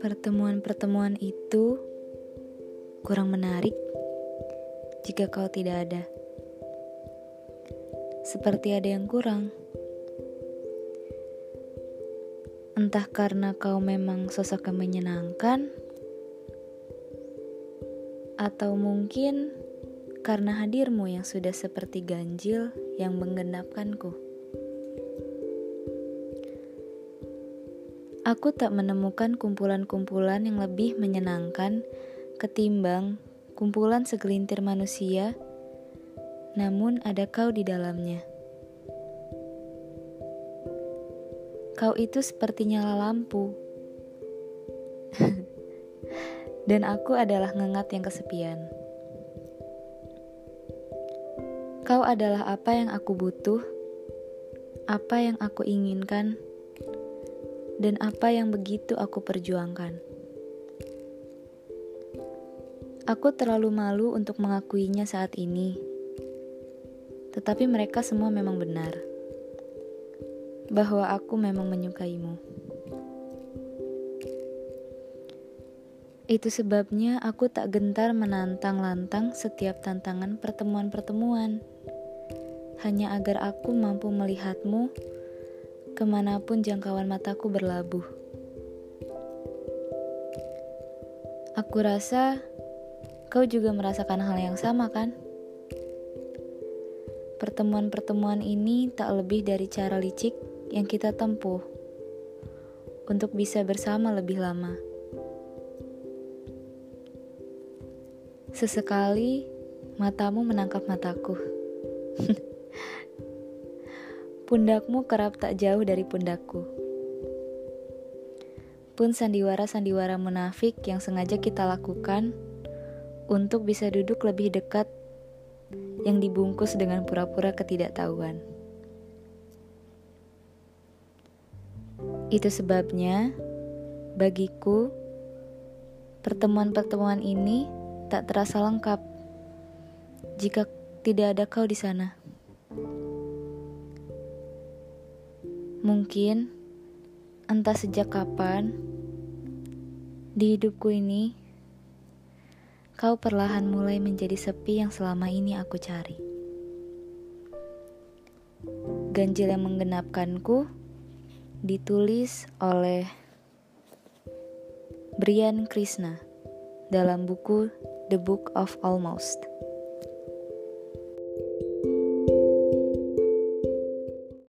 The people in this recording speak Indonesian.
Pertemuan-pertemuan itu kurang menarik jika kau tidak ada. Seperti ada yang kurang. Entah karena kau memang sosok yang menyenangkan, atau mungkin karena hadirmu yang sudah seperti ganjil yang menggenapkanku. Aku tak menemukan kumpulan-kumpulan yang lebih menyenangkan ketimbang kumpulan segelintir manusia, namun ada kau di dalamnya. Kau itu seperti nyala lampu, dan aku adalah ngengat yang kesepian. Kau adalah apa yang aku butuh, apa yang aku inginkan dan apa yang begitu aku perjuangkan. Aku terlalu malu untuk mengakuinya saat ini, tetapi mereka semua memang benar bahwa aku memang menyukaimu. Itu sebabnya aku tak gentar menantang lantang setiap tantangan pertemuan-pertemuan, hanya agar aku mampu melihatmu ke mana pun jangkauan mataku berlabuh. Aku rasa kau juga merasakan hal yang sama, kan? Pertemuan-pertemuan ini tak lebih dari cara licik yang kita tempuh untuk bisa bersama lebih lama. Sesekali matamu menangkap mataku. Pundakmu kerap tak jauh dari pundakku. Pun sandiwara-sandiwara munafik yang sengaja kita lakukan untuk bisa duduk lebih dekat yang dibungkus dengan pura-pura ketidaktahuan. Itu sebabnya, bagiku, pertemuan-pertemuan ini tak terasa lengkap jika tidak ada kau di sana. Mungkin entah sejak kapan di hidupku ini kau perlahan mulai menjadi sepi yang selama ini aku cari. Ganjil yang menggenapkanku ditulis oleh Brian Krishna dalam buku the Book of Almost.